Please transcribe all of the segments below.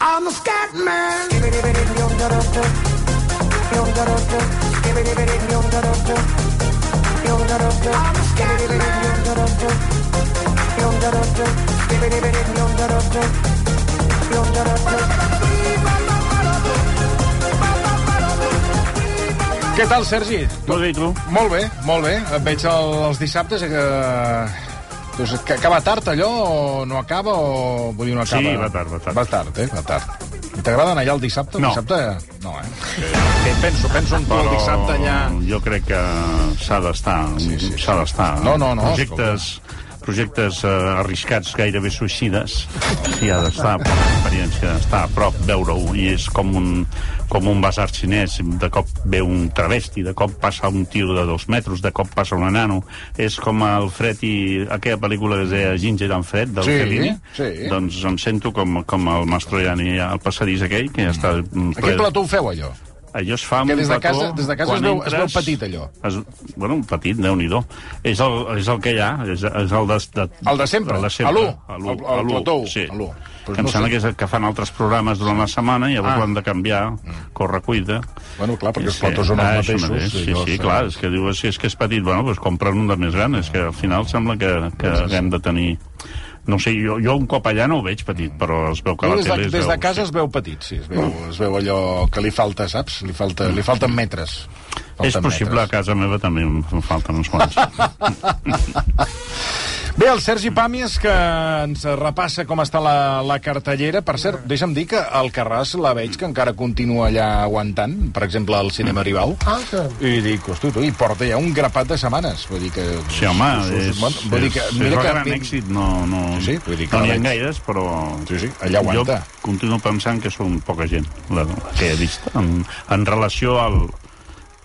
I'm a scat man. I'm a scat Què tal, Sergi? Molt bé, tu? Molt bé, molt bé. Et veig el, els dissabtes i que... Doncs que acaba tard, allò, o no acaba, o... Vull dir, no Sí, acaba... va tard, va tard. Va tard, eh? Va tard. I t'agrada anar allà el dissabte? El No. dissabte, no, eh? Que penso, penso en tu el dissabte allà... jo crec que s'ha d'estar. Sí, sí, S'ha sí. d'estar. No, no, no, Projectes, projectes eh, arriscats, gairebé suïcides, s'hi ha d'estar, per l'experiència, estar a prop, veure-ho, i és com un, com un basar xinès, de cop ve un travesti, de cop passa un tio de dos metres, de cop passa un nano, és com el Fred i aquella pel·lícula que es deia Ginger and Fred, del Sí, Fellini, sí. doncs em sento com, com el Mastroianni al passadís aquell, que ja està... mm, A quin plató ho feu, allò? Allò es fa amb Que des de un plató, casa- des de casa es veu- es veu petit, allò. Es, bueno, un petit, déu nhi és, el, és el que hi ha, és, és el de, de, El de sempre? El de sempre. A l'u? A l'u, El- plató Sí. a l'u. Pues que em no sembla sé. que és el que fan altres programes durant la setmana i llavors Ah. ho han de canviar, corre cuida. Bueno, clar, perquè els Sí, platós són ah, els mateixos. mateix, Sí, allò, sí, eh? clar, és que diu, si és que és petit, bueno, doncs compren un de més gran, és que al final sembla que, que haguem de tenir... No sé, jo, jo un cop allà no ho veig petit, però es veu que a la des de, tele es des veu, de casa sí. es veu petit, sí, es veu, es veu allò que li falta, saps? Li, falta, li falten metres. És possible, a metres. casa meva també em falten uns quants. Bé, el Sergi Pàmies, que ens repassa com està la, la cartellera. Per cert, deixa'm dir que el Carràs la veig que encara continua allà aguantant, per exemple, al cinema rival. Ah, que... I dic, hosti, tu, i porta ja un grapat de setmanes. Vull dir que... Sí, home, és, Bueno, vull dir que, és, mira és que... gran èxit, no, no, Sí, sí, vull dir que no n'hi ha gaires, però... Sí, sí, allà aguanta. Jo continuo pensant que són poca gent, la, la que he vist, en, en relació al,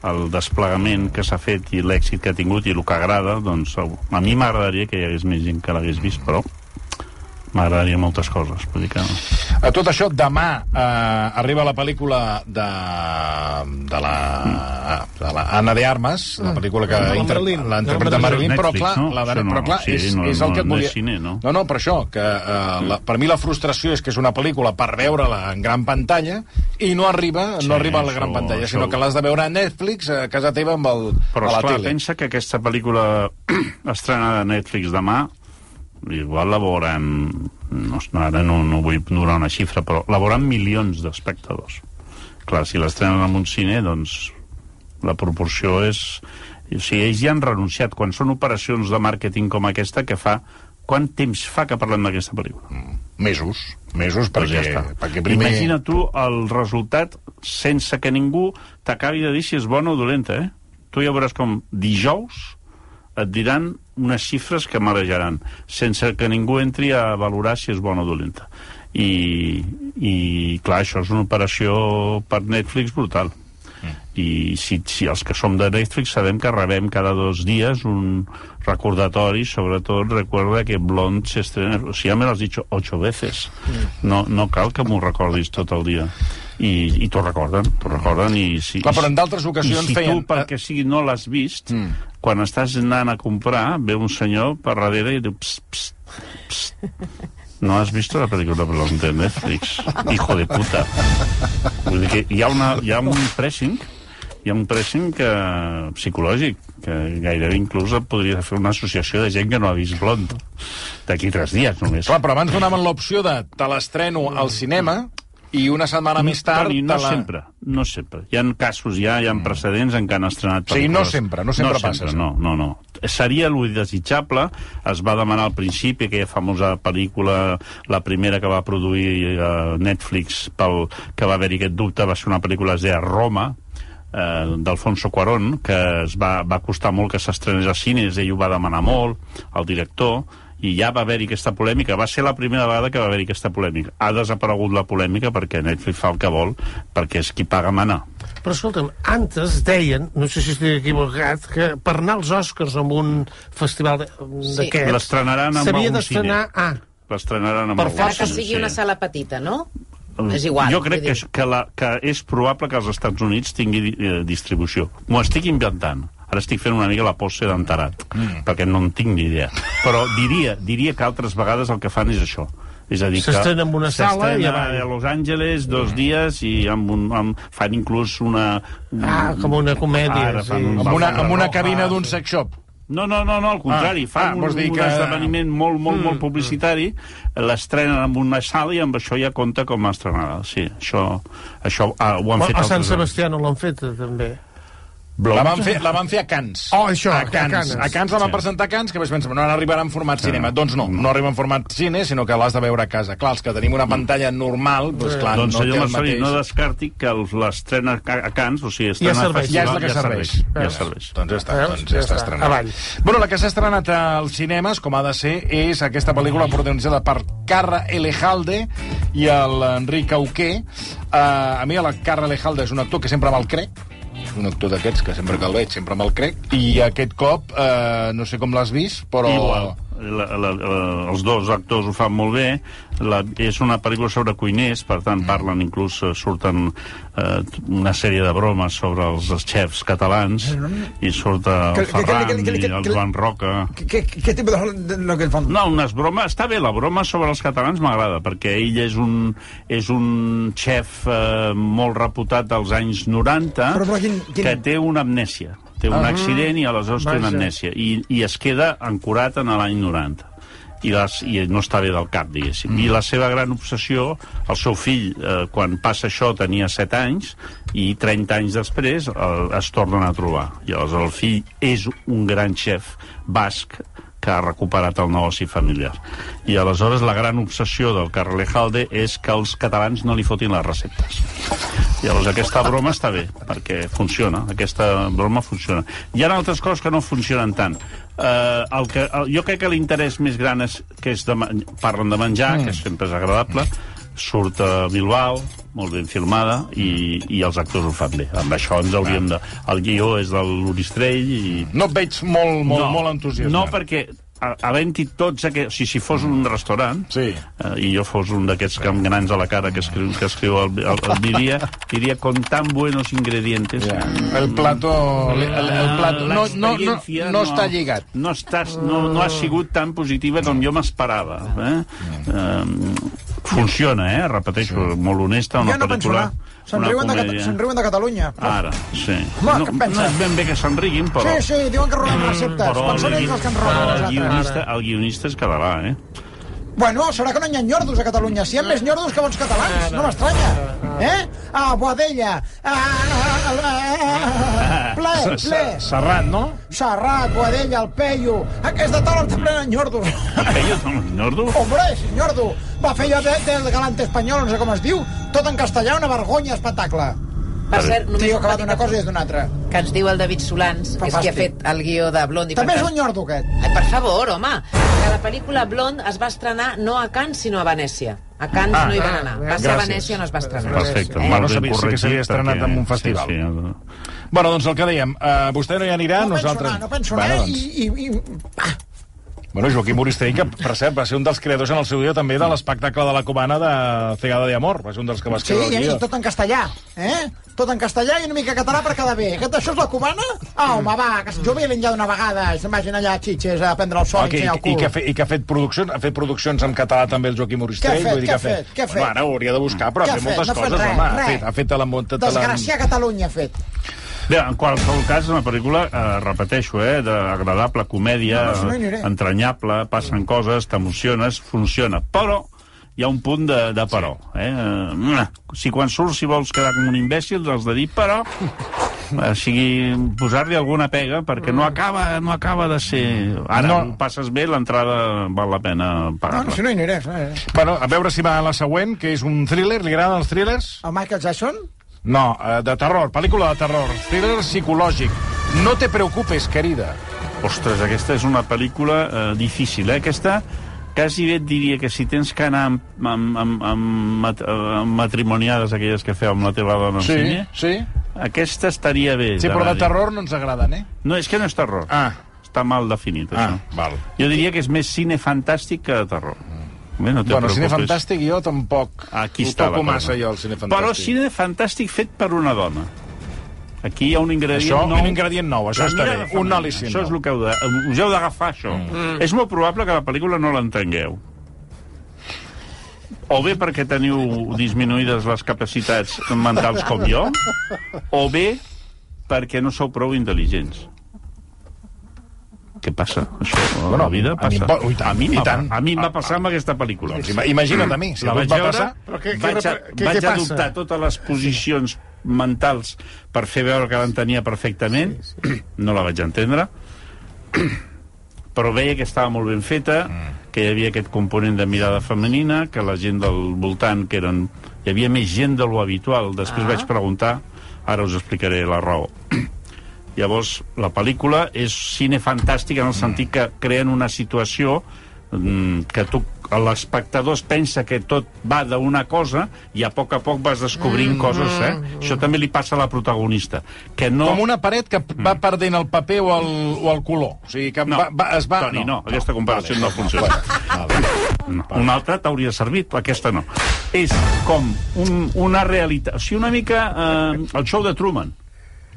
al desplegament que s'ha fet i l'èxit que ha tingut i el que agrada, doncs a mi m'agradaria que hi hagués més gent que l'hagués vist, però m'agradaria moltes coses. Vull dir que... A tot això, demà eh, arriba la pel·lícula de, de, la, de la Anna de Armas, la pel·lícula que De la inter- Marilyn. la interpreta De la Marilyn, però clar, no? la, Això no, però clar sí, és, no- és el no- que no volia... cine, no? no, no, per això, que eh, la, per mi la frustració és que és una pel·lícula per veure-la en gran pantalla i no arriba, Sí, no arriba a la això- gran pantalla, això- sinó que l'has de veure a Netflix, a casa teva, amb el, Però, a la esclar, tele. pensa que aquesta pel·lícula estrenada a Netflix demà, igual la veuran... No, ara no, no vull donar una xifra, però la veuran milions d'espectadors. Clar, si l'estrenen en un cine, doncs la proporció és... O sigui, ells ja han renunciat. Quan són operacions de màrqueting com aquesta, que fa... Quant temps fa que parlem d'aquesta pel·lícula? Mesos, mesos, Doncs perquè, ja està. perquè primer... Imagina tu el resultat sense que ningú t'acabi de dir si és bona o dolenta, eh? Tu ja veuràs com dijous et diran unes xifres que marejaran, sense que ningú entri a valorar si és bona o dolenta. I, i clar, això és una operació per Netflix brutal. I si, si els que som de Netflix sabem que rebem cada dos dies un recordatori, sobretot recuerda que Blonde s'estrena, o sigui, ja me l'has dit ocho veces. No, no cal que m'ho recordis tot el dia. I, i t'ho recorden, t'ho recorden. I si, Clar, però en d'altres ocasions I si feien- tu, perquè sigui, no l'has vist, mm. quan estàs anant a comprar, ve un senyor per darrere i diu... Psst, psst, psst. No has visto la pel·lícula de Netflix? Hijo de puta. Vull dir que hi ha, una, hi ha un pressing hi ha un pressing que, psicològic que gairebé inclús et podria fer una associació de gent que no ha vist Blond d'aquí tres dies només. Clar, però abans donaven l'opció de te l'estreno al cinema i una setmana més tard... Toni, no la... sempre, no sempre. Hi ha casos, ja, hi ha precedents en què han estrenat O sigui, no sempre, no sempre passa això. No, no, no. Seria el desitjable, es va demanar al principi aquella famosa pel·lícula, la primera que va produir uh, Netflix, pel, que va haver-hi aquest dubte, va ser una pel·lícula, es deia Roma, eh, d'Alfonso Cuarón, que es va, va costar molt que s'estrenés a cines, ell ho va demanar molt, el director, i ja va haver-hi aquesta polèmica. Va ser la primera vegada que va haver-hi aquesta polèmica. Ha desaparegut la polèmica perquè Netflix fa el que vol, perquè és qui paga mana. Però escolta'm, antes deien, no sé si estic equivocat, que per anar als Oscars amb un festival de- d'aquests... L'estrenaran en S'havia algun d'estrenar... cine. Ah, L'estrenaran en Per algun Encara que cine, sigui una sí. sala petita, no? És igual. Jo crec que, dir. que, la, que és probable que als Estats Units tingui eh, distribució. M'ho estic inventant. Ara estic fent una mica la pose d'enterat, mm. perquè no en tinc ni idea. Però diria, diria que altres vegades el que fan és això. És a dir, que S'estrena en una sala i avall. a Los Angeles dos dies i amb un, amb, fan inclús una... Ah, com una comèdia, Ara sí. un- Amb una, amb una roja, cabina d'un sí. sex shop. No, no, no, no al contrari. Ah, fan ah, un, dir un que- esdeveniment molt, molt, Mm, molt publicitari, l'estrenen en una sala i amb això ja compta com a estrenada. Sí, això, això ah, ho han fet A Sant Sebastià no l'han fet, eh, també. La van, fer, la van fer a Cans. Oh, això, a a Cans. A Cans la van Sí. presentar a Cans, que vaig pensar, no arribarà en format cinema. Doncs no, no arriba en format cine, sinó que l'has de veure a casa. Clar, els que tenim una pantalla normal, doncs clar, doncs no senyor té el mateix... no descarti que els- l'estrena a Cans, o sigui, Ja estrena al serveix. Ja és la que serveix. Ja serveix. Doncs ja està, doncs ja, Ja està està. estrenat. Avall. Bueno, la que s'ha estrenat als cinemes, com ha de ser, és aquesta pel·lícula protagonitzada per Carra Elejalde i l'Enric Auqué. Uh, a mi la Carra Elejalde és un actor que sempre me'l crec, un actor d'aquests que sempre que el veig sempre me'l crec, i aquest cop, eh, no sé com l'has vist, però... Igual. La, la, la, els dos actors ho fan molt bé. La, és una pel·lícula sobre cuiners, per tant, parlen inclús, eh, surten eh, una sèrie de bromes sobre els, els xefs catalans, i surt el Ferran que- que- que- i el Joan Roca. ¿Qué, qué, qué tipo de, de lo que fan? No, unes bromes... Està bé, la broma sobre els catalans m'agrada, perquè ell és un, és un xef eh, molt reputat dels anys 90 Però, però quin- quin- que té una amnèsia. Té un accident i aleshores té una amnèsia. I, I es queda ancorat en l'any 90 i, les, i no està bé del cap, diguéssim. Mm. I la seva gran obsessió, el seu fill, eh, quan passa això, tenia 7 anys, i 30 anys després eh, es tornen a trobar. I aleshores el fill és un gran xef basc que ha recuperat el negoci familiar. I aleshores la gran obsessió del Carlejalde és que els catalans no li fotin les receptes. I llavors aquesta broma està bé, perquè funciona, aquesta broma funciona. Hi ha altres coses que no funcionen tant. Uh, el que, el, jo crec que l'interès més gran és que és de, parlen de menjar, mm. que sempre és agradable, surt a Bilbao, molt ben filmada, i, i els actors ho fan bé. Amb això ens hauríem de... El guió és de l'Oristrell i... No et veig molt, molt, molt entusiasmat. No, perquè havent-hi tots aquests... O sigui, si fos un restaurant Sí. eh, i jo fos un d'aquests amb grans a la cara que escriu, que escriu el, el, el, diria, diria con tan buenos ingredientes Ja. El plato... El, el, el plato no, no, no, L'experiència no està lligat. No, estàs, no, no ha sigut tan positiva com jo m'esperava. Eh? Eh, funciona, eh? Repeteixo, molt honesta, una Jo no penso pel·lícula... Se'n riuen, de, Cata- se'n riuen de Catalunya. Ara, sí. Home, no, què en penses? no és ben bé que se'n riguin, però... Sí, sí, diuen que roben receptes. Però Quan són el, ells els que en roben el, nosaltres. guionista, el guionista és català, eh? Bueno, serà que no hi ha nyordos a Catalunya. Si hi ha més nyordos que bons catalans. No m'estranya. Eh? Ah, Boadella. Ah, ah, ah, ah, ple, ple. Serrat, no? Serrat, Boadella, el Peyu. Aquesta taula està plena de nyordos. Aquello és un nyordo. Hombre, sí, nyordo. Va fer jo de, del galante espanyol, no sé com es diu. Tot en castellà, una vergonya, espectacle. Per cert, només Tio que va d'una cosa i és d'una altra. que ens diu el David Solans, que és qui ha fet el guió de Blond. i També és un nyordo, aquest. Ai, per favor, home, que la pel·lícula Blond es va estrenar no a Cannes, sinó a Venècia. A Cannes Ah, no hi van ah, anar. Va ser a. Venècia on es va estrenar. Perfecte, Eh? no sabia- sí que s'havia estrenat perquè- en un festival. Sí, sí, Bueno, doncs el que dèiem, uh, vostè no hi anirà, No penso nosaltres... anar, no penso Bueno, anar doncs, i... i, i... Ah, Bueno, Joaquim Oristell, que, per cert, va ser un dels creadors en el seu dia també de l'espectacle de la Cubana de Cegada de Amor. Va ser un dels que va sí, escriure i, el i guió. tot en castellà, eh? Tot en castellà i una mica català per quedar bé. Aquest, això és la cubana? Ah, home, va, que jo ve l'enllà d'una vegada, se'n vagin allà a Xitxes a prendre el sol Ah, i que, ensenyar el i, cul. que ha fet, I que ha fet produccions, ha fet produccions en català també el Joaquim Oristell. Què ha fet? vull dir Què que ha fet? Què ha fet? Bueno, ara ho hauria de buscar, però ha ha fet fet? moltes No ha fet res, home. Ha res. fet, ha fet la munta... Desgràcia Catalunya ha fet. Bé, en qualsevol cas, una pel·lícula, eh, repeteixo, eh, d'agradable comèdia, No, no, entranyable, passen coses, t'emociones, funciona. Però hi ha un punt de, de però. Eh? Eh, Si quan surts, si vols quedar com un imbècil, has de dir però... O sigui, posar-li alguna pega, perquè no acaba, no acaba de ser... Ara, No. passes bé, l'entrada val la pena No, no, pagar-la. si no hi aniré. Eh? Bueno, a veure si va a la següent, que és un thriller. Li agraden els thrillers? El Michael Jackson? No, eh, de terror, pel·lícula de terror. Thriller psicològic. No te preocupes, querida. Ostres, aquesta és una pel·lícula eh, difícil, eh? Aquesta quasi bé et diria que si tens que anar amb, amb, amb, amb, mat amb matrimoniades aquelles que feu amb la teva dona Sí, cine, sí. aquesta estaria bé. Sí, però de terror no ens agraden, eh? No, és que no és terror. Ah. Està mal definit, Ah, això. val. Jo diria que és més cine fantàstic que de terror. Bé, no te Bueno, preocupis. cine fantàstic jo tampoc Aquí ho està toco massa jo, el cine fantàstic. Però cine fantàstic fet per una dona. Aquí hi ha un ingredient Això, nou. un ingredient nou, això La està bé. Un al·licin Això és el que heu de... Us heu d'agafar, això. Mm. És molt probable que la pel·lícula no l'entengueu. O bé perquè teniu disminuïdes les capacitats mentals com jo, o bé perquè no sou prou intel·ligents. Què passa? Això, a Bueno, la vida a mi passa. em po- ui, tant, a mi em i va, tant. a mi em va passar amb aquesta pel·lícula. Ima- imagina't a mi, si la a vaig va veure, passar... Però què- què vaig, a, què- vaig què passa? adoptar totes les posicions mentals per fer veure que l'entenia perfectament. No la vaig entendre. Però veia que estava molt ben feta, que hi havia aquest component de mirada femenina, que la gent del voltant, que eren... Hi havia més gent de lo habitual. Després Ah. vaig preguntar, ara us explicaré la raó. Llavors, la pel·lícula és cine fantàstic en el sentit que creen una situació mm, que tu l'espectador es pensa que tot va d'una cosa i a poc a poc vas descobrint mm, coses, eh? Això també li passa a la protagonista. Que no... Com una paret que va perdent el paper o el, o el color. O sigui, que No, va, va, es va... Toni, no, aquesta comparació no funciona. No, una altra t'hauria servit, aquesta no. És com un, una realitat... O sigui, una mica eh, el show de Truman.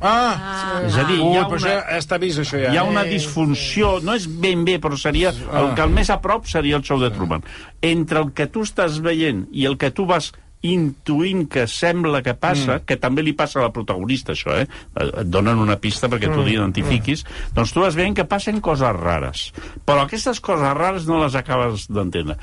Ah! És a dir, Ui, hi ha una... això està vist, això ja. Hi ha una disfunció, no és ben bé, però seria el que el més a prop seria el show de Truman. Entre el que tu estàs veient i el que tu vas intuint que sembla que passa, mm. que també li passa a la protagonista, això, eh? Et donen una pista perquè tu l'identifiquis, doncs tu vas veient que passen coses rares. Però aquestes coses rares no les acabes d'entendre.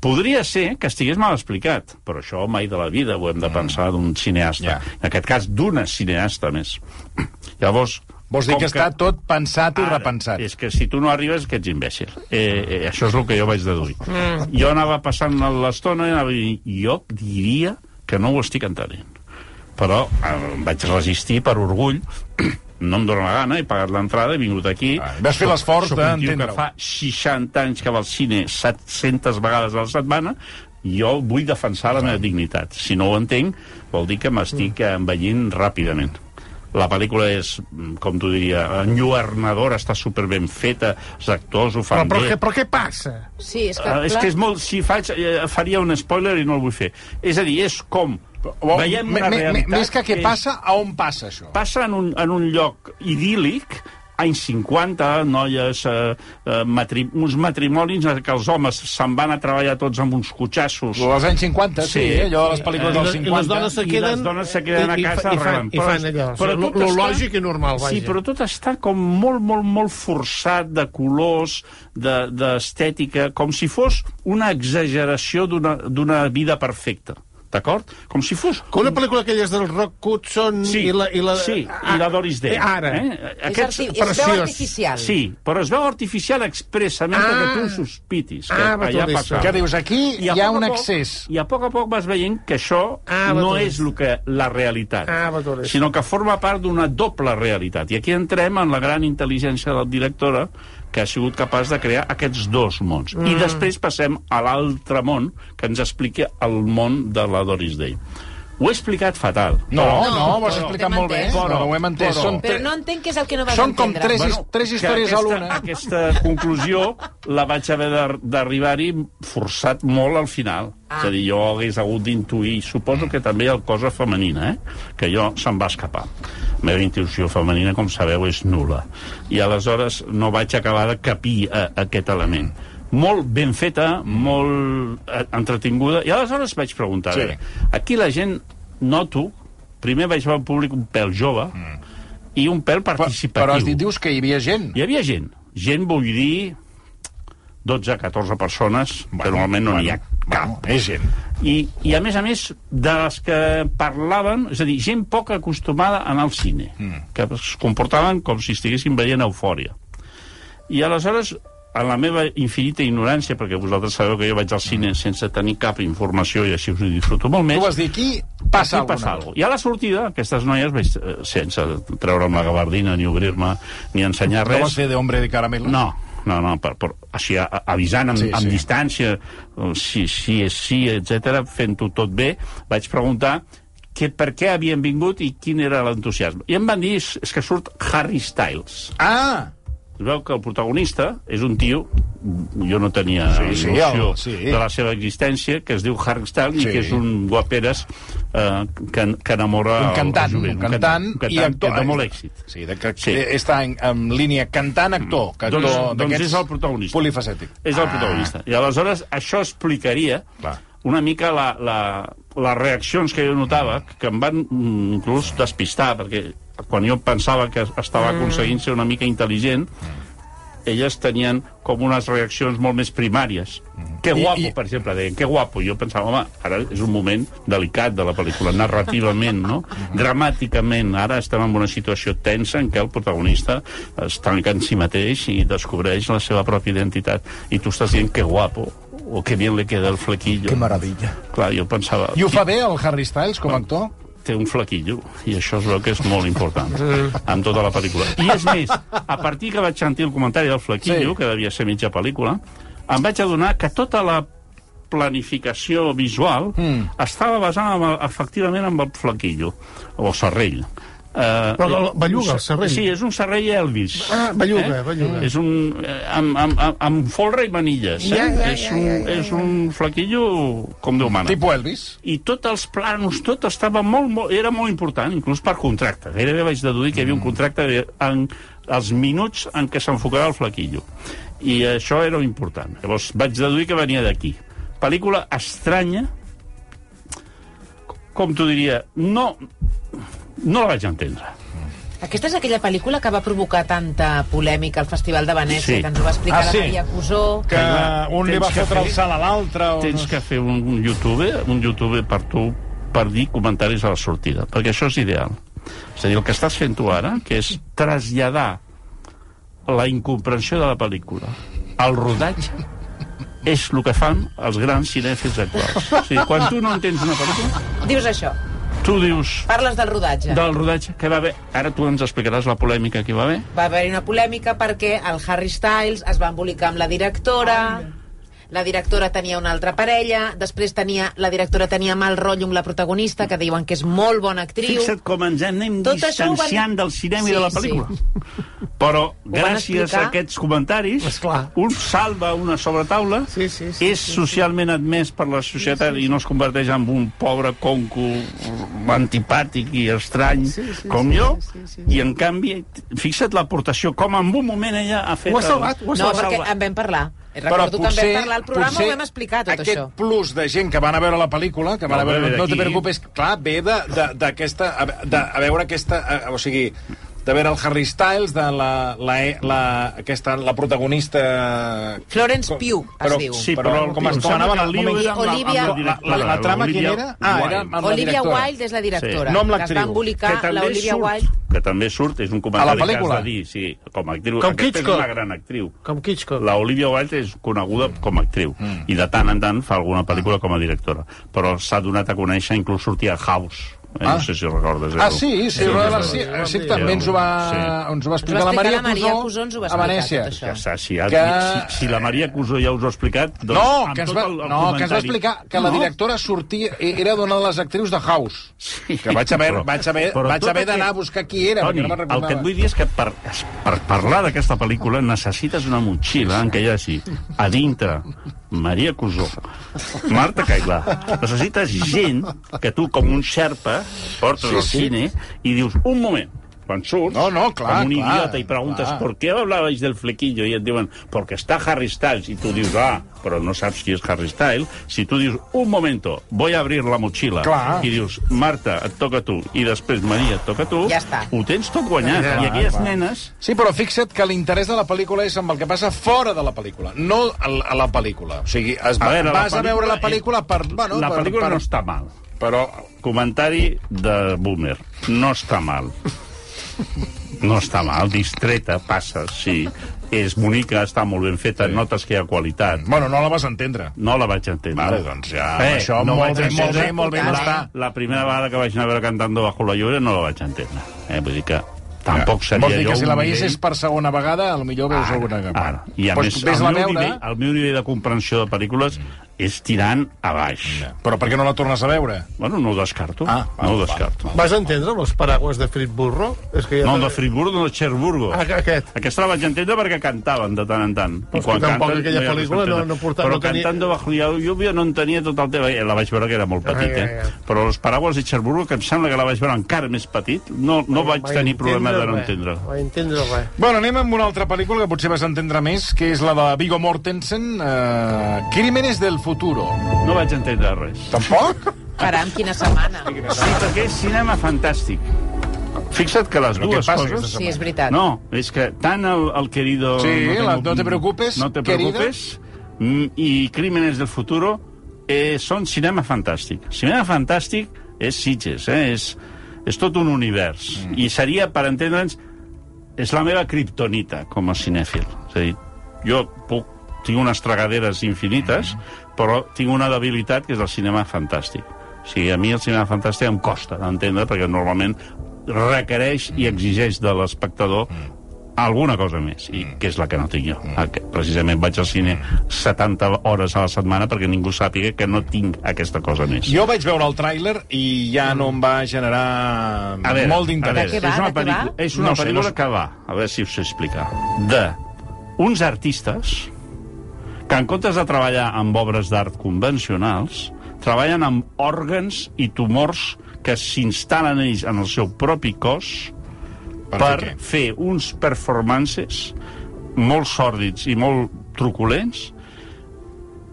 Podria ser que estigués mal explicat, però això mai de la vida ho hem de pensar d'un cineasta. Ja. En aquest cas, d'una cineasta més. Llavors... Vols dir com que està tot pensat i Ara, repensat. És que si tu no arribes, que ets imbècil. Eh, eh, això és el que jo vaig deduir. Mm. Jo anava passant l'estona i anava dient, jo diria que no ho estic entenent. Però eh, vaig resistir per orgull, no em dóna la gana, he pagat l'entrada, he vingut aquí... Ah, vas fer l'esforç d'entendre-ho. fa 60 anys que va al cine 700 vegades a la setmana, jo vull defensar la meva dignitat. Si no ho entenc, vol dir que m'estic envellint ràpidament. La pel·lícula és, mm, com tu diria, enlluernadora, està superben feta, els actors ho Però, fan però, bé. què, però què passa? Sí, és que... Uh, és clar, que és molt... Si faig, eh, faria un spoiler i no el vull fer. És a dir, és com... O, Veiem una realitat... Més que què és- passa, a on passa això? Passa en un, en un lloc idíl·lic, anys 50, noies, eh, eh, matri uns matrimonis en què els homes se'n van a treballar tots amb uns cotxassos. Als anys 50, sí, Sí. eh? allò de les pel·lícules I dels les- i 50. les dones se queden... les dones se queden a i- i casa i fan, i fan allò. Però Lo, tot lo està- lògic i normal, vaja. Sí, però tot està com molt, molt, molt forçat de colors, de- d'estètica, com si fos una exageració d'una d'una vida perfecta. D'acord? Com si fos... Que una pel·lícula aquelles del Rock Hudson Sí, i la... I la, sí, i la Doris Day. Eh, Ara. Eh? és, arti és veu preciós. artificial. Sí, però es veu artificial expressament Ah. perquè tu ho sospitis, que Ah, allà passa. Què dius? Aquí I hi ha un poc- excés. I a poc a poc vas veient que això Ah, no és el que, la realitat, Ah, sinó que forma part d'una doble realitat. I aquí entrem en la gran intel·ligència de la directora, que ha sigut capaç de crear aquests dos mons. Mm. I després passem a l'altre món, que ens explica el món de la Doris Day. Ho he explicat fatal. No, no, No, ho has però- explicat molt bé. entès. Però, ho hem entès. però- Són, Però no entenc què és el que no vas són com entendre. tres, Bueno, tres històries a aquesta, l'una. Aquesta conclusió la vaig haver de- d'arribar-hi forçat molt al final. Ah. És a dir, jo hagués hagut d'intuir, suposo que també el cosa femenina, eh? que jo se'm va escapar. La meva intuïció femenina, com sabeu, és nula. I aleshores no vaig acabar de capir eh, aquest element. Molt ben feta, molt eh, entretinguda, i aleshores vaig preguntar, Sí. aquí la gent, noto, primer vaig veure un públic un pèl jove, i un pèl Però, participatiu. però dit, dius que hi havia gent. Hi havia gent. Gent, vull dir, 12, 14 persones, bueno, que normalment no n'hi ha cap. Bueno, és gent. I, I, a més a més, de les que parlaven, és a dir, gent poc acostumada a anar al cine, mm. que es comportaven com si estiguessin veient eufòria. I aleshores, en la meva infinita ignorància, perquè vosaltres sabeu que jo vaig al cine sense tenir cap informació i així us ho disfruto molt més, Tu vas dir, aquí passa Aquí passa alguna I a la sortida, aquestes noies, vaig, eh, sense treure'm la gabardina, ni obrir-me, ni ensenyar No res... vas fer de hombre de caramelo? No, no, no, per, per, així, a- avisant amb, Sí, sí, amb distància, eh, si, si és sí, etc fent-ho tot bé, vaig preguntar que per què havien vingut i quin era l'entusiasme. I em van dir, és, és que surt Harry Styles. Ah! Es veu que el protagonista és un tio, jo no tenia Sí, sí, noció sí. de la seva existència, que es diu Harry Styles Sí. i que és un guaperes eh, que, que enamora Un cantant, el jovent. un cantant, un cantant i actor. que té molt èxit. Sí, de que Sí. està en, en línia cantant-actor. Que actor Doncs- doncs és el protagonista. Polifacètic. És el protagonista. I aleshores això explicaria Clar. una mica la, la, les reaccions que jo notava, que em van mm, inclús despistar, perquè quan jo pensava que estava aconseguint ser una mica intel·ligent, elles tenien com unes reaccions molt més primàries. Que I- guapo, i- per exemple, deien, que guapo. Jo pensava, home, ara és un moment delicat de la pel·lícula, narrativament, no? Dramàticament, ara estem en una situació tensa en què el protagonista es tanca en si mateix i descobreix la seva pròpia identitat. I tu estàs dient, que guapo, o que bien le queda el flequillo. Que maravilla. Clar, jo pensava... I ho fa bé el Harry Styles com a actor? Té un flequillo, i això es veu que és molt important en tota la pel·lícula. I és més, a partir que vaig sentir el comentari del flequillo, Sí. que devia ser mitja pel·lícula, em vaig adonar que tota la planificació visual mm. estava basada en, efectivament en el flequillo, o serrell. Uh, Però el- belluga, el serrell. Sí, és un serrell Elvis. Ah, belluga, belluga. És un... Eh, amb, amb, amb, amb folre i manilles. Eh? Ja, ja, és, ja, un, ja, ja, és un flequillo com Déu mana Tipo Elvis? i tots els planos, tot estava molt, molt, era molt important, inclús per contracte. Gairebé vaig deduir que hi havia un contracte de- en els minuts en què s'enfocarà el flequillo. I això era important. Llavors vaig deduir que venia d'aquí. Pel·lícula estranya, com t'ho diria, no, no la vaig entendre. Aquesta és aquella pel·lícula que va provocar tanta polèmica al Festival de Venècia, Sí. que ens ho va explicar Ah, la sí? Maria Cusó. Que un li va fotre el fer- salt a l'altre... O Tens no que fer un, un YouTube, un YouTube per tu per dir comentaris a la sortida, perquè això és ideal. És a dir, el que estàs fent tu ara, que és traslladar la incomprensió de la pel·lícula al rodatge, és el que fan els grans cinèfils actuals. O sigui, quan tu no entens una pel·lícula, Dius això, tu dius parles del rodatge. del rodatge que va haver... Ara tu ens explicaràs la polèmica que hi va haver. Va haver-hi una polèmica perquè el Harry Styles es va embolicar amb la directora, la directora tenia una altra parella, després tenia, la directora tenia mal rotllo amb la protagonista, que diuen que és molt bona actriu. Fixa't com ens anem Tot ho van- distanciant del cinema Sí, i de la sí. pel·lícula. Però van gràcies explicar. a aquests comentaris, Esclar. un salva una sobretaula, Sí, sí, sí, és socialment admès per la societat i no es converteix en un pobre conco antipàtic i estrany com jo, i en canvi, fixa't l'aportació, com en un moment ella ha fet... Ho ha el- salvat, ho ha No, salvat. perquè en vam parlar. Recordo que en vam parlar al programa, ho vam explicar, tot aquest això. plus de gent que van a veure la pel·lícula, que van No, a veure, ve no te preocupes, clar, ve de- de- d'aquesta... A, de, a veure aquesta... A, o sigui, de veure el Harry Styles, de la, la, la, aquesta, la protagonista... Florence Com- Pugh, es però, diu. Sí, però, com em es nomenava que el moment- Olivia- la la, la, la trama Olivia quina era? Ah, era amb la Olivia. Wilde és la directora. Sí. No amb que es l'actriu. va embolicar que també l'Olivia surt, Wilde. que també surt, és un comentari A la que has de dir, sí, com a actriu. Com Aquesta és Hitchcock. una gran actriu. Com Hitchcock. La Olivia Wilde és coneguda com a actriu mm. i de tant en tant fa alguna pel·lícula com a directora, però s'ha donat a conèixer, inclús sortia a House. Eh? Ah. No sé si recordes. Ah, tu. sí, sí, Sí, sí, sí. Sí, també ens ho va, Sí. ens ho va explicar la Maria Maria Cusó Cusó, ens ho va a explicar, Venècia. està, si, ha, Que- si, si la Maria Cusó ja us ho ha explicat... Doncs, No, que ens va, el- el no, que ens va comentari- explicar que la directora sortia, era d'una de les actrius de House. Sí, Que vaig haver, però- vaig haver, però vaig haver d'anar a buscar qui era, Toni, no el que et vull dir és que per, per parlar d'aquesta pel·lícula necessites una motxilla en què hi hagi a dintre Maria Cusó, Marta Cailà. Necessites gent que tu, com un xerpa, portes Sí, al sí. cine i dius, un moment, quan surts, No, no, clar, com un clar, idiota i preguntes clar. ¿por qué hablabais del flequillo? i et diuen, porque está Harry Styles, i tu dius, ah, però no saps qui és Harry Styles, si tu dius, un momento, voy a abrir la motxilla, Clar. i dius, Marta, et toca tu, i després Maria, et toca tu, Ja està. ho tens tot guanyat. Ja, I aquelles clar. nenes... Sí, però fixa't que l'interès de la pel·lícula és amb el que passa fora de la pel·lícula, no a la pel·lícula. O sigui, es, A veure, vas a veure la pel·lícula- per... Bueno, la per, pel·lícula per, no està mal. Però, Comentari de Boomer. No està mal. No està mal, distreta, passa, sí. És bonica, està molt ben feta, sí. notes que hi ha qualitat. bueno, no la vas entendre. No la vaig entendre. Vale, doncs ja, Eh, això no molt bé, molt bé, molt bé, està. La primera vegada que vaig anar a veure Cantando bajo la lluvia no la vaig entendre. Eh? Vull dir que tampoc seria Vols dir que si la veies nivell- és per segona vegada, potser veus alguna... Ara, I a Pues més, ves el la meu, veure... nivell, el meu nivell de comprensió de pel·lícules és tirant a baix. Però per què no la tornes a veure? Bueno, no ho descarto. Ah, no ho val, descarto. Vas entendre los paraguas de Friburgo? És que ja No, de Friburgo, no de Cherburgo. Ah, aquest. Aquesta la vaig entendre perquè cantaven de tant en tant. Però és que tampoc aquella hi ha pel·lícula no- no porta- Però no tenia- Cantando bajo la lluvia no entenia tot el tema. Eh, La vaig veure que era molt petit, Ah, ja, eh? ja. Però els paraules de Cherburgo, que em sembla que la vaig veure encara més petit, no, no vaig Vaig tenir problema de no entendre. Vaig entendre res. Bueno, anem amb una altra pel·lícula que potser vas entendre més, que és la de Viggo Mortensen, eh, Crímenes del futuro. No vaig entendre res. Tampoc? Caram, quina setmana. Sí, perquè és cinema fantàstic. Fixa't que les Però dues passa coses... Sí, és veritat. No, és que tant el, el querido... Sí, tengo- la No te preocupes, No te querida. preocupes, mm, i Crímenes del futuro eh, són cinema fantàstic. Cinema fantàstic és Sitges, eh? és, és tot un univers. Mm. I seria, per entendre'ns, és la meva kriptonita com a cinèfil. És a dir, jo puc, tinc unes tragaderes infinites, però tinc una debilitat que és el cinema fantàstic. O sigui, a mi el cinema fantàstic em costa d'entendre, perquè normalment requereix i exigeix de l'espectador alguna cosa més, i que és la que no tinc jo. Que Precisament vaig al cine 70 hores a la setmana perquè ningú sàpiga que no tinc aquesta cosa més. Jo vaig veure el tràiler i ja no em va generar A veure, molt d'interès. és una pel·lícula, és una No sé, no sé. que va, a veure si us sé explicar, de uns artistes que en comptes de treballar amb obres d'art convencionals, treballen amb òrgans i tumors que s'instal·len ells en el seu propi cos Per per, fer què? fer uns performances molt sòrdids i molt truculents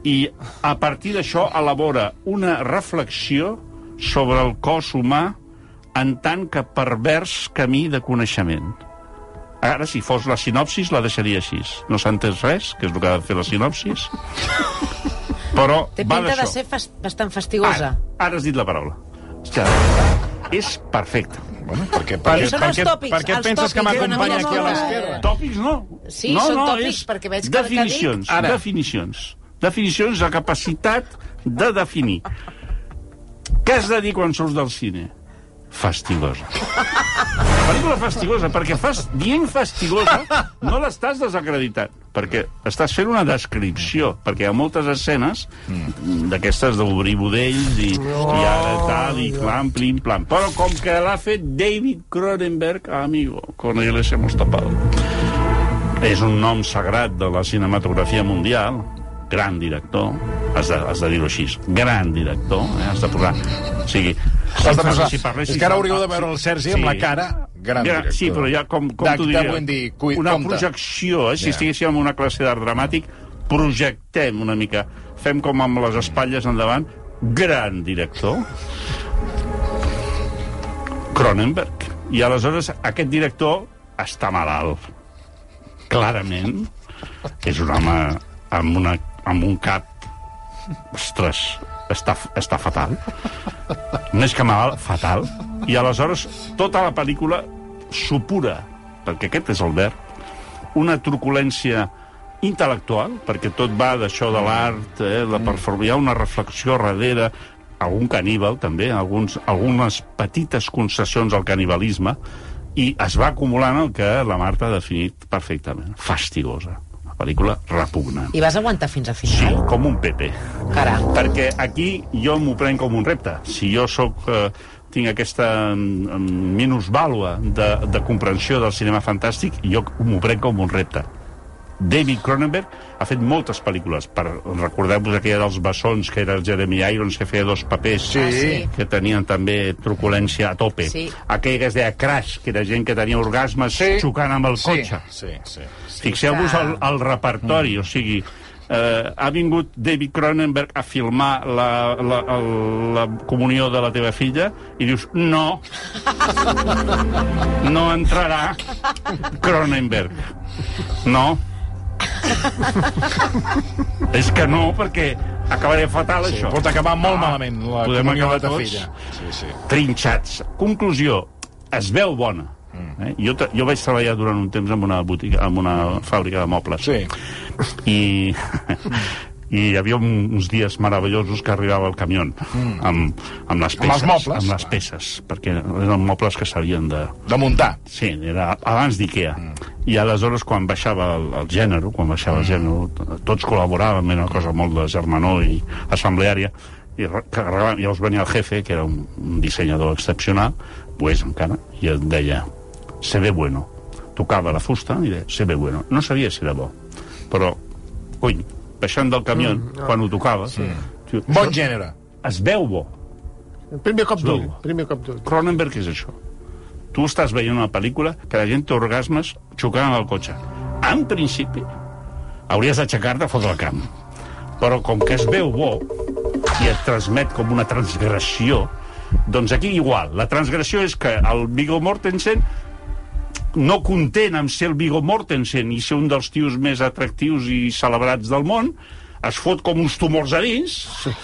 i a partir d'això elabora una reflexió sobre el cos humà en tant que pervers camí de coneixement. Ara, si fos la sinopsis, la deixaria així. No s'ha entès res, que és el que ha de fer la sinopsis, però Té va pinta de ser fas bastant fastigosa. Ara, ara has dit la paraula. Ja, és perfecte. Bueno, perquè, Però perquè, són per els tòpics, per què penses que tòpics, m'acompanya no, no, aquí a l'esquerra? Tòpics no. Sí, no, són no, tòpics, és perquè veig que el que definicions, Ara. definicions. Definicions, la capacitat de definir. Què has de dir quan surts del cine? Fastigosa. Pel·lícula fastigosa, perquè fas, dient fastigosa no l'estàs desacreditant, perquè estàs fent una descripció, perquè hi ha moltes escenes d'aquestes d'obrir budells i, i ara tal, i clam, plim, plam. Però com que l'ha fet David Cronenberg, amigo, con él les hemos tapado. És un nom sagrat de la cinematografia mundial, gran director, has de, has de dir-ho així, gran director, eh? has de posar... O sigui, Has de posar... si parlessis és que ara hauríeu de veure el Sergi amb la cara gran ja, director. Sí, però ja com, com t'ho diria? Cui- una compte. projecció, eh? Si Ja. estiguéssim en una classe d'art dramàtic, projectem una mica. Fem com amb les espatlles endavant. Gran director. Cronenberg. I aleshores aquest director està malalt. Clarament. És un home amb, una, amb un cap... Ostres, està, està fatal. Més que malalt, fatal. I aleshores tota la pel·lícula supura, perquè aquest és el verb, una truculència intel·lectual, perquè tot va d'això de l'art, eh, la perform... hi ha una reflexió darrere, algun caníbal també, alguns, algunes petites concessions al canibalisme, i es va acumulant el que la Marta ha definit perfectament. Fastigosa. Pel·lícula repugnant. I vas aguantar fins a Sí, final? com un Pepe. Caram. Perquè aquí jo m'ho prenc com un repte. Si jo sóc, eh, tinc aquesta mm, minusvàlua de, de comprensió del cinema fantàstic, jo m'ho prenc com un repte. David Cronenberg ha fet moltes pel·lícules. Per, recordeu-vos aquella dels bessons, que era el Jeremy Irons, que feia dos papers Ah, sí. que tenien també truculència a tope. Sí. Aquella que es deia Crash, que era gent que tenia orgasmes Sí. xocant amb el Sí, cotxe. sí, sí. Fixeu-vos que- al, al repertori, o sigui, eh, ha vingut David Cronenberg a filmar la, la, el, la comunió de la teva filla i dius, no, no entrarà Cronenberg. No. És que no, perquè acabaré fatal, Sí, això. pot acabar molt Ah, malament la podem comunió acabar de tots filla. Sí, sí. trinxats. Conclusió, es veu bona. Eh? Jo, jo vaig treballar durant un temps en una, botiga, en una fàbrica de mobles. Sí. I i hi havia un, uns dies meravellosos que arribava el camió mm. amb, amb les Amb els peces. mobles? Amb les peces, perquè eren mobles que s'havien de... De muntar. Sí, era abans d'IKEA. Mm. I aleshores, quan baixava el, el gènere, quan baixava el gènere, tots col·laboràvem, era una cosa molt de germanor i assembleària, i carregàvem- llavors venia el jefe, que era un, un dissenyador excepcional, pues encara, i et deia, se ve bueno. Tocava la fusta i deia, se ve bueno. No sabia si era bo, però, cony, baixant del camió, mm, quan ho tocava, sí. Bon gènere. es veu bo. Primer cop d'ull, primer cop d'ull. Cronenberg és això. Tu estàs veient una pel·lícula que la gent té orgasmes xocant amb el cotxe. En principi, hauries d'aixecar-te a fotre el camp. Però com que es veu bo i et transmet com una transgressió, doncs aquí igual. La transgressió és que el Viggo Mortensen no content amb ser el Viggo Mortensen i ser un dels tios més atractius i celebrats del món, es fot com uns tumors a dins,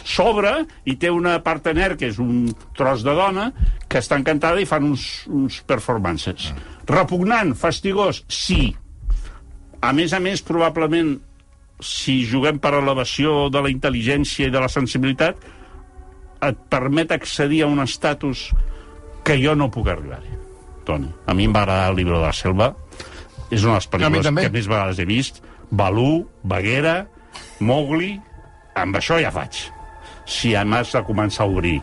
s'obre i té una partener, que és un tros de dona, que està encantada i fan uns, uns performances. Repugnant, fastigós, sí. A més a més, probablement, si juguem per elevació de la intel·ligència i de la sensibilitat, et permet accedir a un estatus que jo no puc arribar-hi. Toni, a mi em va agradar el llibre de la selva, és una de les pel·lícules que més vegades he vist. Balú, Baguera, Mowgli, amb això ja faig. Si a més de començar a obrir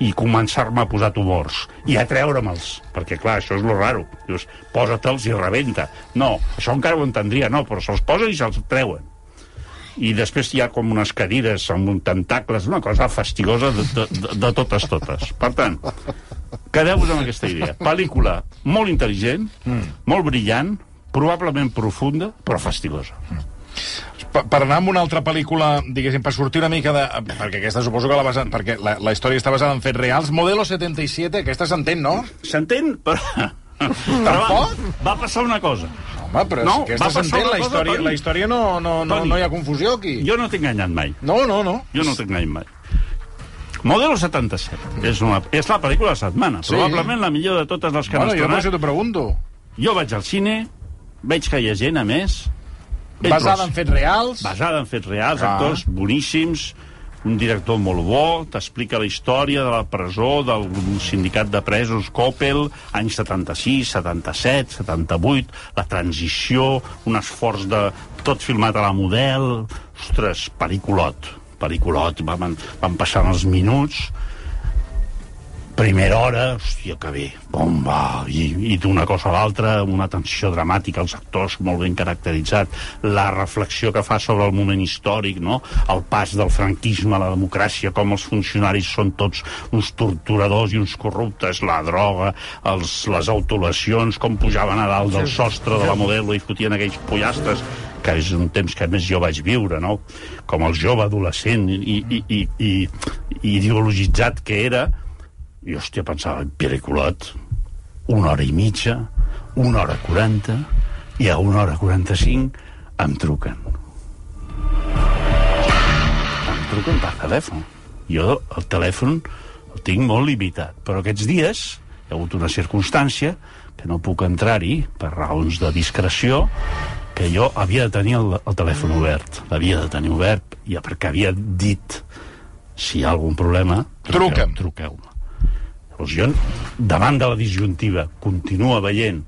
i començar-me a posar tumors i a treure'me'ls, perquè clar, això és lo raro. Dius, posa-te'ls i rebenta. No, això encara ho entendria, no, però se'ls posen i se'ls treuen i després hi ha com unes cadires amb un tentacles, una cosa fastigosa de, de, de, de totes, totes. Per tant, quedeu-vos amb aquesta idea. Pel·lícula molt intel·ligent, mm. molt brillant, probablement profunda, però fastigosa. Per, per anar amb una altra pel·lícula, diguéssim, per sortir una mica de... Perquè aquesta suposo que la basa... Perquè la, la història està basada en fets reals. Modelo 77, aquesta s'entén, no? S'entén? Però... Però va, va passar una cosa. Home, però No, no, aquesta s'entén, la història, la història no, no, no, Toni. no hi ha confusió aquí. Jo no t'he enganyat mai. No, no, no. Jo no t'he enganyat mai. Modelo 77 és, una, és la pel·lícula de la setmana. Sí. Probablement la millor de totes les que Bueno, han jo per estrenat. això t'ho pregunto. Jo vaig al cine, veig que hi ha gent, a més... Basada en fets reals. basada en fets reals, Ah. actors boníssims, un director molt bo, t'explica la història de la presó, del sindicat de presos Coppel, anys 76, 77, 78, la transició, un esforç de... tot filmat a la model... Ostres, periculot, periculot, van, van passant els minuts, primera hora, hòstia, que bé, bomba, i, i d'una cosa a l'altra, una tensió dramàtica, els actors molt ben caracteritzat, la reflexió que fa sobre el moment històric, no? el pas del franquisme a la democràcia, com els funcionaris són tots uns torturadors i uns corruptes, la droga, els, les autolacions, com pujaven a dalt del sostre de la modelo i fotien aquells pollastres, que és un temps que més jo vaig viure, no? com el jove adolescent i, i, i, i, i ideologitzat que era, i, hòstia, pensava, periculot, una hora i mitja, una hora quaranta, i a una hora quaranta-cinc em truquen. Em truquen per telèfon. Jo el telèfon el tinc molt limitat, però aquests dies hi ha hagut una circumstància que no puc entrar-hi per raons de discreció, que jo havia de tenir el, el telèfon obert. L'havia de tenir obert, ja perquè havia dit si hi ha algun problema, truqueu-me. Jo, davant de la disjuntiva, continua veient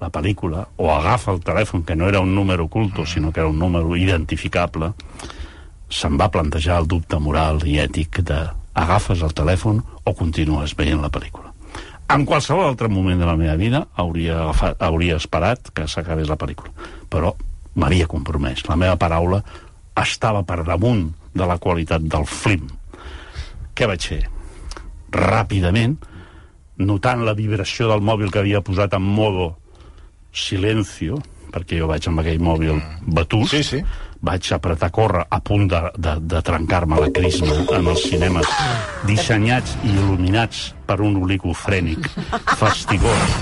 la pel·lícula o agafa el telèfon, que no era un número oculto, sinó que era un número identificable, se'm va plantejar el dubte moral i ètic de agafes el telèfon o continues veient la pel·lícula. En qualsevol altre moment de la meva vida hauria, agafat, hauria esperat que s'acabés la pel·lícula. Però m'havia compromès. La meva paraula estava per damunt de la qualitat del film. Què vaig fer? Ràpidament, notant la vibració del mòbil que havia posat en modo silencio, perquè jo vaig amb aquell mòbil batús, Sí, sí. vaig apretar a córrer a punt de, de, de trencar-me la crisma en els cinemes dissenyats i il·luminats per un oligofrènic fastigós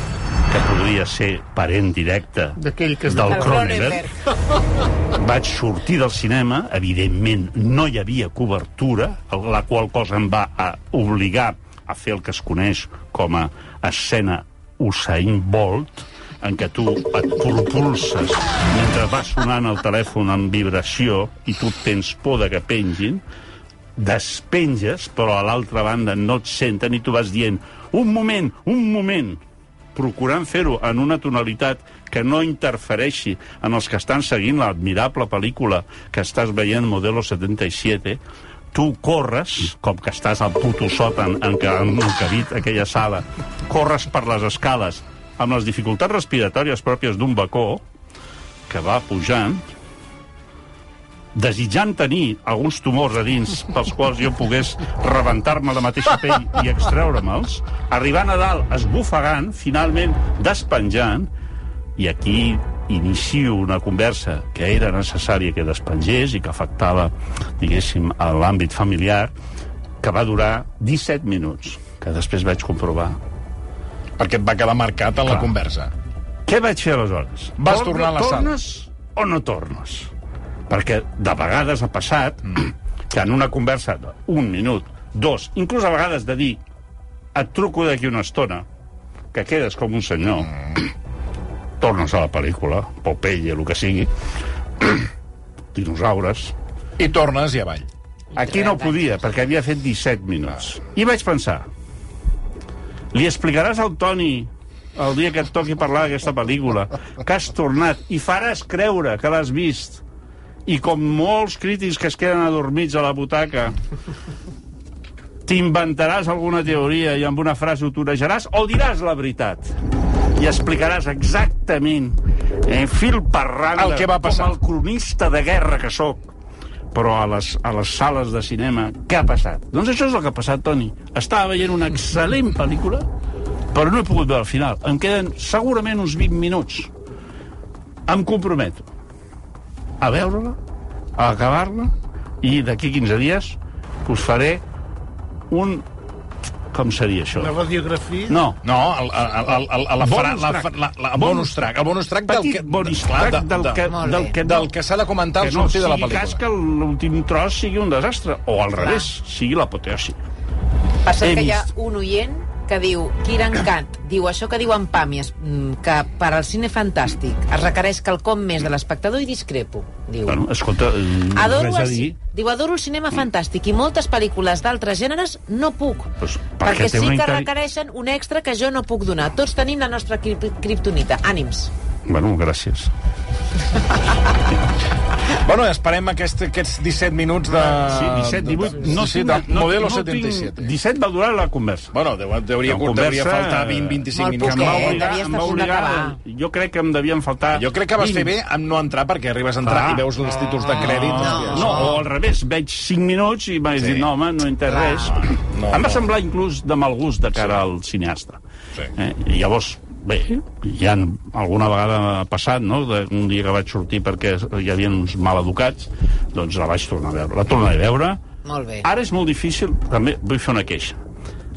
que podria ser parent directe D'aquell que es del El Cronenberg. Cronenberg. Vaig sortir del cinema, evidentment no hi havia cobertura, la qual cosa em va a obligar a fer el que es coneix com a escena Usain Bolt, en què tu et propulses mentre va sonant el telèfon en vibració i tu tens por de que pengin, despenges, però a l'altra banda no et senten i tu vas dient un moment, un moment, procurant fer-ho en una tonalitat que no interfereixi en els que estan seguint l'admirable pel·lícula que estàs veient Modelo 77, tu corres, com que estàs al puto sòtan en què han encabit aquella sala, corres per les escales amb les dificultats respiratòries pròpies d'un bacó, que va pujant, desitjant tenir alguns tumors a dins pels quals jo pogués rebentar-me la mateixa pell i extreure-me'ls, arribant a dalt, esbufegant, finalment despenjant, i aquí inicio una conversa que era necessària que despengés i que afectava, diguéssim, a l'àmbit familiar, que va durar 17 minuts, que després vaig comprovar. Perquè et va quedar marcat en la conversa. Què vaig fer aleshores? Vas tornar a la sala. Tornes o no tornes? Perquè de vegades ha passat Mm. que en una conversa d'un minut, dos, inclús a vegades de dir et truco d'aquí una estona, que quedes com un senyor, Mm. Tornes a la pel·lícula, Popeye, el que sigui, dinosaures, I tornes i avall. Aquí no podia, perquè havia fet 17 minuts. I vaig pensar, li explicaràs al Toni el dia que et toqui parlar d'aquesta pel·lícula, que has tornat, i faràs creure que l'has vist. I com molts crítics que es queden adormits a la butaca, t'inventaràs alguna teoria i amb una frase ho torejaràs, o diràs la veritat i explicaràs exactament, en fil per randa, El que va passar. com el cronista de guerra que sóc, però a les, a les sales de cinema, què ha passat? Doncs això és el que ha passat, Toni. Estava veient una excel·lent pel·lícula, però no he pogut veure el final. Em queden segurament uns 20 minuts. Em comprometo a veure-la, a acabar-la, i d'aquí 15 dies us faré un... Com seria això? Una radiografia... No, No, el, el, el, el, la, farà, la, track. la, la, el bonus track. El bonus track del Petit que... bonus track del que- Molt del que del que s'ha de comentar que al no sortir de la sigui cas pel·lícula. que l'últim tros sigui un desastre, o al revés, sigui l'apoteosi. He que hi ha un oient que diu, Kiran Kant, diu això que diu en Pàmies, mm, que per al cine fantàstic es requereix quelcom més de l'espectador i discrepo, diu. Bueno, escolta, eh, Adoro res a el, dir. diu, adoro el cinema fantàstic i moltes pel·lícules d'altres gèneres no puc. Pues, perquè perquè sí que requereixen un extra que jo no puc donar. Tots tenim la nostra crip criptonita. Ànims. Bueno, gràcies. Bueno, esperem aquest, aquests 17 minuts de... Sí, 17, 18... No, sí, de no, Modelo no 77. Tinc, 17 va durar la conversa. Bueno, deu, deuria, La no, deuria conversa, faltar 20-25 Molt minuts. que em va obligar, em va obligar, jo crec que em devien faltar... Jo crec que vas 20. fer bé amb no entrar, perquè arribes a entrar Clar. i veus els títols de crèdit. No. No, o al revés, veig 5 minuts i m'has Sí. dit, no, home, no he entès res. No, em va no. semblar inclús de mal gust de cara al cineasta. Sí. Eh? I llavors, bé, ja alguna vegada ha passat, no?, de, un dia que vaig sortir perquè hi havia uns maleducats, doncs la vaig tornar a veure. La tornaré a veure. Molt bé. Ara és molt difícil, també vull fer una queixa.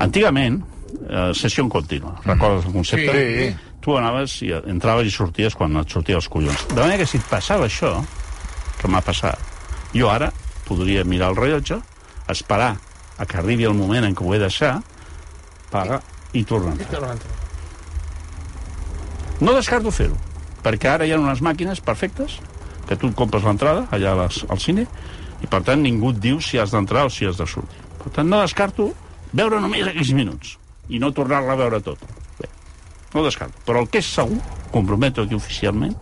Antigament, eh, sessió en contínua, recordes el concepte? Sí. Tu anaves i entraves i sorties quan et sortia els collons. De manera que si et passava això, que m'ha passat, jo ara podria mirar el rellotge, esperar a que arribi el moment en què ho he de deixar, pagar i tornar. a entrar. No descarto fer-ho, perquè ara hi ha unes màquines perfectes que tu compres l'entrada allà les, al cine i per tant ningú et diu si has d'entrar o si has de sortir. Per tant no descarto veure només aquells minuts i no tornar-la a veure tota. Bé, no descarto. Però el que és segur, comprometo aquí oficialment,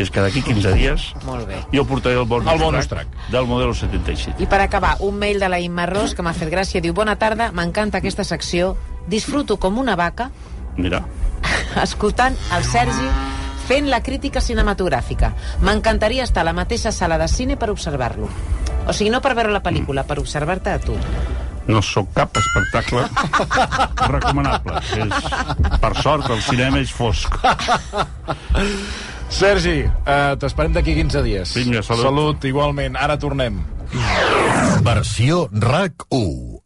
és que d'aquí 15 dies Molt bé. jo portaré el bonus, El bonus track. del model 77. I per acabar, un mail de la Imma Ros que m'ha fet gràcia. Diu, bona tarda, m'encanta aquesta secció. Disfruto com una vaca Mira, escoltant el Sergi fent la crítica cinematogràfica. M'encantaria estar a la mateixa sala de cine per observar-lo. O sigui, no per veure la pel·lícula, per observar-te a tu. no sóc cap espectacle recomanable. És, per sort, el cinema és fosc. Sergi, eh, t'esperem d'aquí 15 dies. Vinga, salut. Salut, igualment. Ara tornem. Versió RAC 1